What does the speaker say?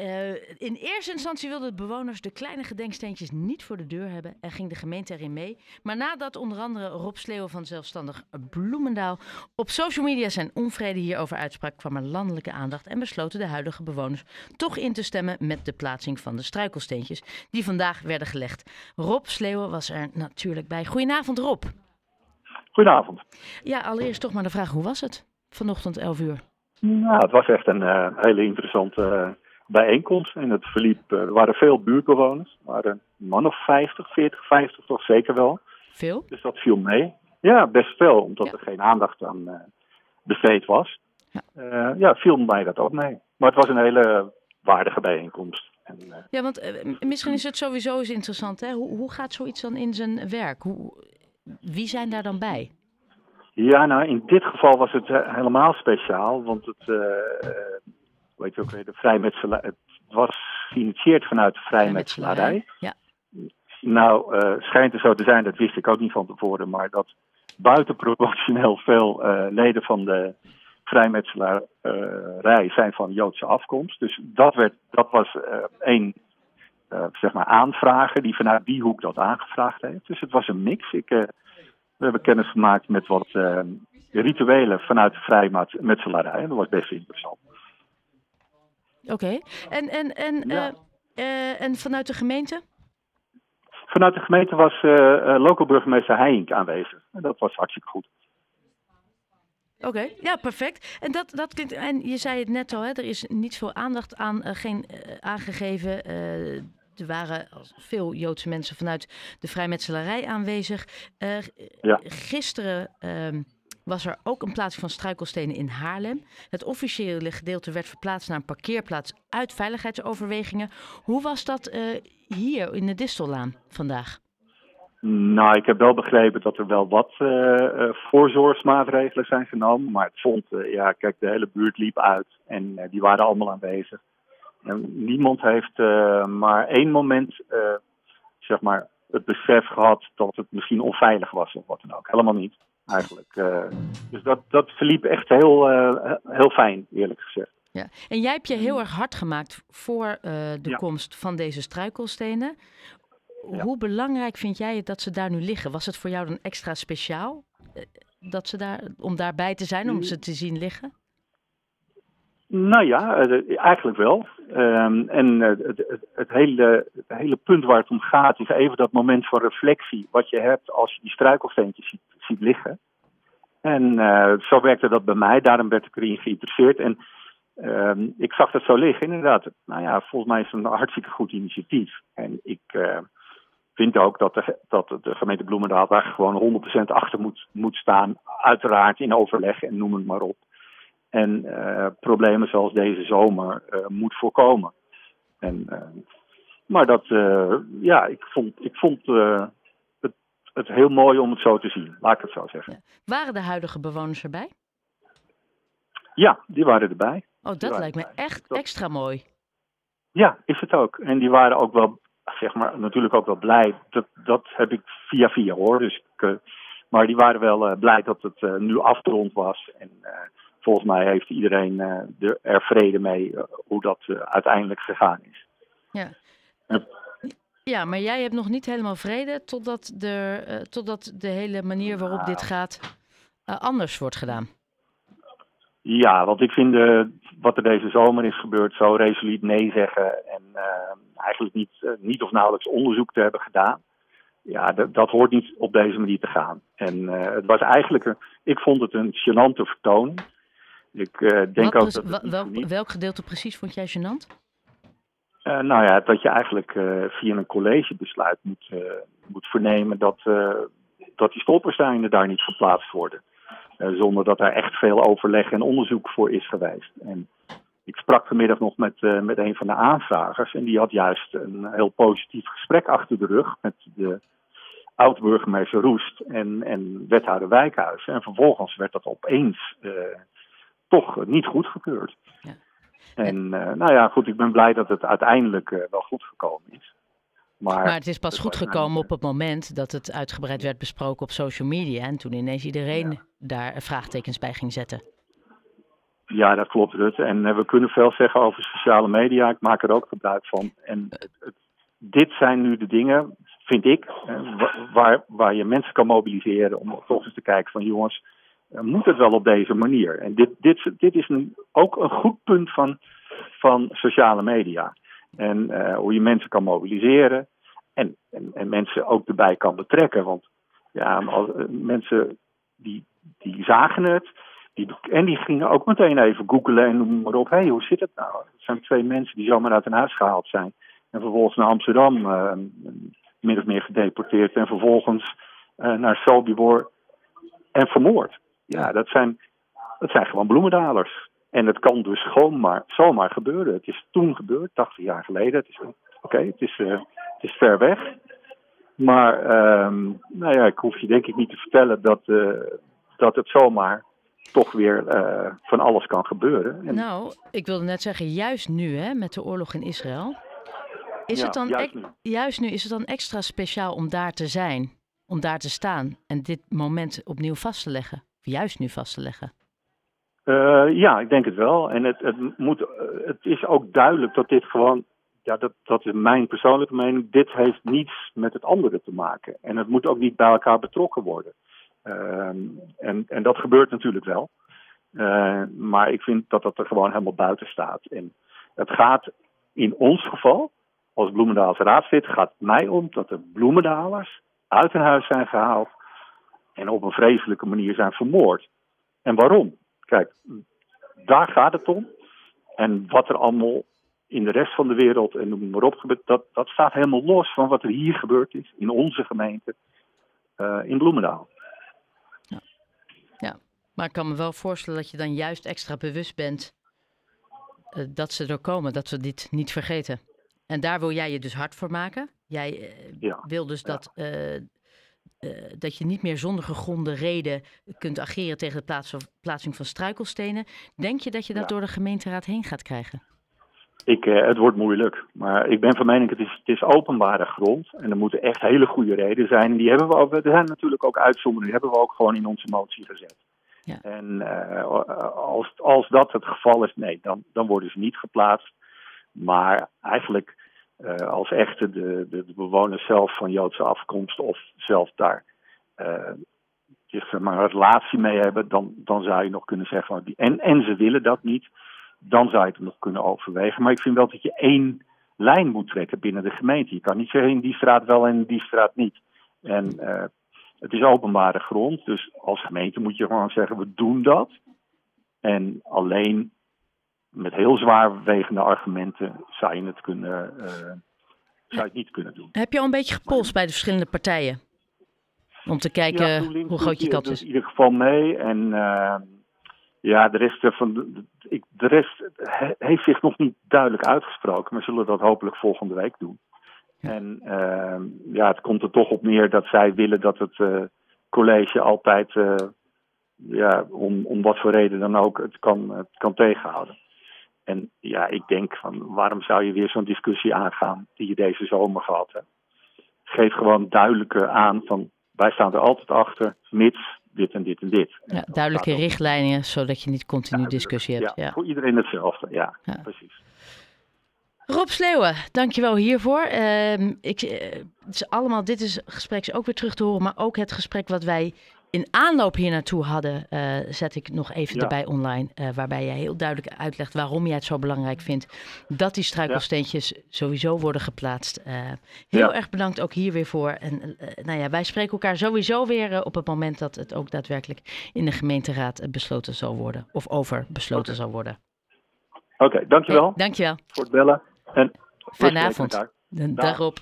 Eh, in eerste instantie wilden de bewoners de kleine gedenksteentjes niet voor de deur hebben en ging de gemeente erin mee. Maar nadat onder andere Rob Sleeuwen van zelfstandig Bloemendaal op social media zijn onvrede hierover uitsprak, kwam er landelijke aandacht en besloten de huidige bewoners toch in te stemmen met de plaatsing van de struikelsteentjes die vandaag werden gelegd. Rob Sleeuwen was er natuurlijk bij. Goedenavond Rob. Goedenavond. Ja, allereerst toch maar de vraag, hoe was het vanochtend 11 uur? Nou, het was echt een uh, hele interessante uh, bijeenkomst. En het verliep, uh, er waren veel buurtbewoners. Er waren een man of 50, 40, 50 toch zeker wel. Veel? Dus dat viel mee. Ja, best veel, omdat ja. er geen aandacht aan besteed was. Ja. ja, viel mij dat ook mee. Maar het was een hele waardige bijeenkomst. En, ja, want misschien is het sowieso eens interessant. Hè? Hoe, hoe gaat zoiets dan in zijn werk? Hoe, wie zijn daar dan bij? Ja, nou in dit geval was het uh, helemaal speciaal, want het, uh, weet je ook weer, de vrijmetselarij, het was geïnitieerd vanuit de vrijmetselarij. Ja. Nou, uh, schijnt er zo te zijn, dat wist ik ook niet van tevoren, maar dat buitenproportioneel veel leden van de vrijmetselarij zijn van Joodse afkomst. Dus dat, werd, dat was één zeg maar aanvrager die vanuit die hoek dat aangevraagd heeft. Dus het was een mix. Ik we hebben kennis gemaakt met wat rituelen vanuit de vrijmetselarij. Dat was best interessant. Oké. Okay. En, en, en, ja. uh, uh, en vanuit de gemeente? Vanuit de gemeente was local burgemeester Heijink aanwezig. En dat was hartstikke goed. Oké, okay, ja, perfect. En, dat, dat klinkt, en je zei het net al, hè, er is niet veel aandacht aan geen, aangegeven er waren veel Joodse mensen vanuit de vrijmetselarij aanwezig. Ja. Gisteren uh, was er ook een plaatsing van struikelstenen in Haarlem. Het officiële gedeelte werd verplaatst naar een parkeerplaats uit veiligheidsoverwegingen. Hoe was dat uh, hier in de Distellaan vandaag? Nou, ik heb wel begrepen dat er wel wat uh, voorzorgsmaatregelen zijn genomen. Maar het vond, ja, kijk, de hele buurt liep uit en die waren allemaal aanwezig. En niemand heeft maar één moment, zeg maar, het besef gehad dat het misschien onveilig was of wat dan ook. Helemaal niet, eigenlijk. Uh, dus dat, dat verliep echt heel, heel fijn, eerlijk gezegd. Ja. En jij hebt je heel erg hard gemaakt voor de ja. komst van deze struikelstenen. Ja. Hoe belangrijk vind jij het dat ze daar nu liggen? Was het voor jou dan extra speciaal dat ze daar, om daarbij te zijn, om ze te zien liggen? Nou ja, eigenlijk wel. Um, en het, het, het, hele, het hele punt waar het om gaat is even dat moment van reflectie wat je hebt als je die struikelsteentjes ziet, ziet liggen. En uh, zo werkte dat bij mij, daarom werd ik erin geïnteresseerd. En um, ik zag dat zo liggen, inderdaad. Nou ja, volgens mij is het een hartstikke goed initiatief. En ik uh, vind ook dat de, dat de gemeente Bloemendaal daar gewoon 100% achter moet, moet staan. Uiteraard in overleg en noem het maar op en uh, problemen zoals deze zomer uh, moet voorkomen. En, uh, maar dat, ja, ik vond, ik vond het, het heel mooi om het zo te zien, laat ik het zo zeggen. Ja. Waren de huidige bewoners erbij? Ja, die waren erbij. Oh, dat lijkt me echt dat... extra mooi. Ja, is het ook. En die waren ook wel, zeg maar, natuurlijk ook wel blij. Dat, dat heb ik via via hoor. Dus ik, maar die waren wel blij dat het nu afgerond was. En volgens mij heeft iedereen uh, er vrede mee uh, hoe dat uh, uiteindelijk gegaan is. Ja. ja, maar jij hebt nog niet helemaal vrede totdat de, totdat de hele manier waarop dit gaat anders wordt gedaan. Ja, want ik vind wat er deze zomer is gebeurd zo resoluut nee zeggen en eigenlijk niet, niet of nauwelijks onderzoek te hebben gedaan. Ja, dat, dat hoort niet op deze manier te gaan. En het was eigenlijk, een, ik vond het een gênante vertoning. Ik uh, denk Wat, ook dat wel, welk gedeelte precies vond jij gênant? Uh, nou ja, dat je eigenlijk uh, via een collegebesluit moet, moet vernemen dat, dat die stolpersteinen daar niet geplaatst worden. zonder dat er echt veel overleg en onderzoek voor is geweest. En ik sprak vanmiddag nog met, met een van de aanvragers en die had juist een heel positief gesprek achter de rug met de oud-burgemeester Roest en, en wethouder Wijkhuis. En vervolgens werd dat opeens toch niet goedgekeurd. Ja. En uh, nou ja, goed, ik ben blij dat het uiteindelijk uh, wel goed gekomen is. Maar, maar het is pas goed gekomen op het moment dat het uitgebreid werd besproken op social media. En toen ineens iedereen ja. daar vraagtekens bij ging zetten. Ja, dat klopt, Rut. En we kunnen veel zeggen over sociale media. Ik maak er ook gebruik van. En het, het, dit zijn nu de dingen, vind ik, waar, waar je mensen kan mobiliseren om toch eens te kijken van jongens, moet het wel op deze manier? En dit, dit, dit is een, ook een goed punt van, van sociale media. En hoe je mensen kan mobiliseren en, en, en, mensen ook erbij kan betrekken. Want ja, als, mensen die, die zagen het die, en die gingen ook meteen even googelen en noem maar op. Hé, hey, hoe zit het nou? Het zijn twee mensen die zomaar uit hun huis gehaald zijn. En vervolgens naar Amsterdam uh, min of meer gedeporteerd. En vervolgens naar Sobibor en vermoord. Ja, dat zijn, dat zijn gewoon bloemendalers. En het kan dus gewoon maar, zomaar gebeuren. Het is toen gebeurd, 80 jaar geleden. Oké, okay, het, is, uh, het is ver weg. Maar um, nou ja, ik hoef je denk ik niet te vertellen dat, dat het zomaar toch weer uh, van alles kan gebeuren. En... Nou, ik wilde net zeggen, juist nu hè, met de oorlog in Israël. Is ja, het dan juist nu. juist nu is het dan extra speciaal om daar te zijn, om daar te staan en dit moment opnieuw vast te leggen? Juist nu vast te leggen? Uh, ja, ik denk het wel. En het, het, moet, het is ook duidelijk dat dit gewoon, ja, dat, dat is mijn persoonlijke mening, dit heeft niets met het andere te maken. En het moet ook niet bij elkaar betrokken worden. Um, en, en dat gebeurt natuurlijk wel. Uh, maar ik vind dat dat er gewoon helemaal buiten staat. En het gaat in ons geval, als Bloemendaalse raadslid, gaat mij om dat de Bloemendalers uit hun huis zijn gehaald en op een vreselijke manier zijn vermoord. En waarom? Kijk, daar gaat het om. En wat er allemaal in de rest van de wereld en noem maar op gebeurt, dat, dat staat helemaal los van wat er hier gebeurd is, in onze gemeente, uh, in Bloemendaal. Maar ik kan me wel voorstellen dat je dan juist extra bewust bent uh, dat ze er komen, dat we dit niet vergeten. En daar wil jij je dus hard voor maken. Jij uh, ja. wil dus dat, uh, dat je niet meer zonder gegronde reden kunt ageren tegen de plaats plaatsing van struikelstenen. Denk je dat je dat ja. door de gemeenteraad heen gaat krijgen? Ik, het wordt moeilijk, maar ik ben van mening, het is, het is openbare grond en er moeten echt hele goede redenen zijn. Die hebben we ook, er zijn natuurlijk ook uitzonderingen, die hebben we ook gewoon in onze motie gezet. Ja. En uh, als, als dat het geval is, nee, dan, dan worden ze niet geplaatst. Maar eigenlijk uh, als echte de, de, de, bewoners zelf van Joodse afkomst of zelf daar zeg maar, een relatie mee hebben, dan, dan zou je nog kunnen zeggen, en, en ze willen dat niet, dan zou je het nog kunnen overwegen. Maar ik vind wel dat je één lijn moet trekken binnen de gemeente. Je kan niet zeggen in die straat wel en in die straat niet. En uh, het is openbare grond, dus als gemeente moet je gewoon zeggen: we doen dat. En alleen met heel zwaar wegende argumenten zou je het, kunnen, uh, zou je het niet kunnen doen. Heb je al een beetje gepolst bij de verschillende partijen? Om te kijken ja, hoe groot je kans is. in ieder geval mee. En uh, ja, de rest, van de, ik, de rest heeft zich nog niet duidelijk uitgesproken. We zullen dat hopelijk volgende week doen. Ja. En uh, ja, het komt er toch op neer dat zij willen dat het uh, college altijd, ja, om, om wat voor reden dan ook, het kan, het kan tegenhouden. En ja, ik denk van waarom zou je weer zo'n discussie aangaan die je deze zomer gehad hebt? Geef gewoon duidelijke aan van wij staan er altijd achter, mits dit en dit en dit. Ja, duidelijke richtlijnen, zodat je niet continu ja, discussie hebt. Ja, voor iedereen hetzelfde, ja, ja. precies. Rob Sleeuwen, dankjewel hiervoor. Uh, ik, het is allemaal, dit is gesprek is ook weer terug te horen, maar ook het gesprek wat wij in aanloop hier naartoe hadden, uh, zet ik nog even ja. erbij online. Uh, waarbij jij heel duidelijk uitlegt waarom jij het zo belangrijk vindt dat die struikelsteentjes ja. sowieso worden geplaatst. Uh, heel ja. erg bedankt ook hier weer voor. En nou ja, wij spreken elkaar sowieso weer op het moment dat het ook daadwerkelijk in de gemeenteraad besloten zal worden. Of over besloten okay. zal worden. Oké, okay, dankjewel. Hey, dankjewel. Voor het bellen. En Fijne avond. Dag op.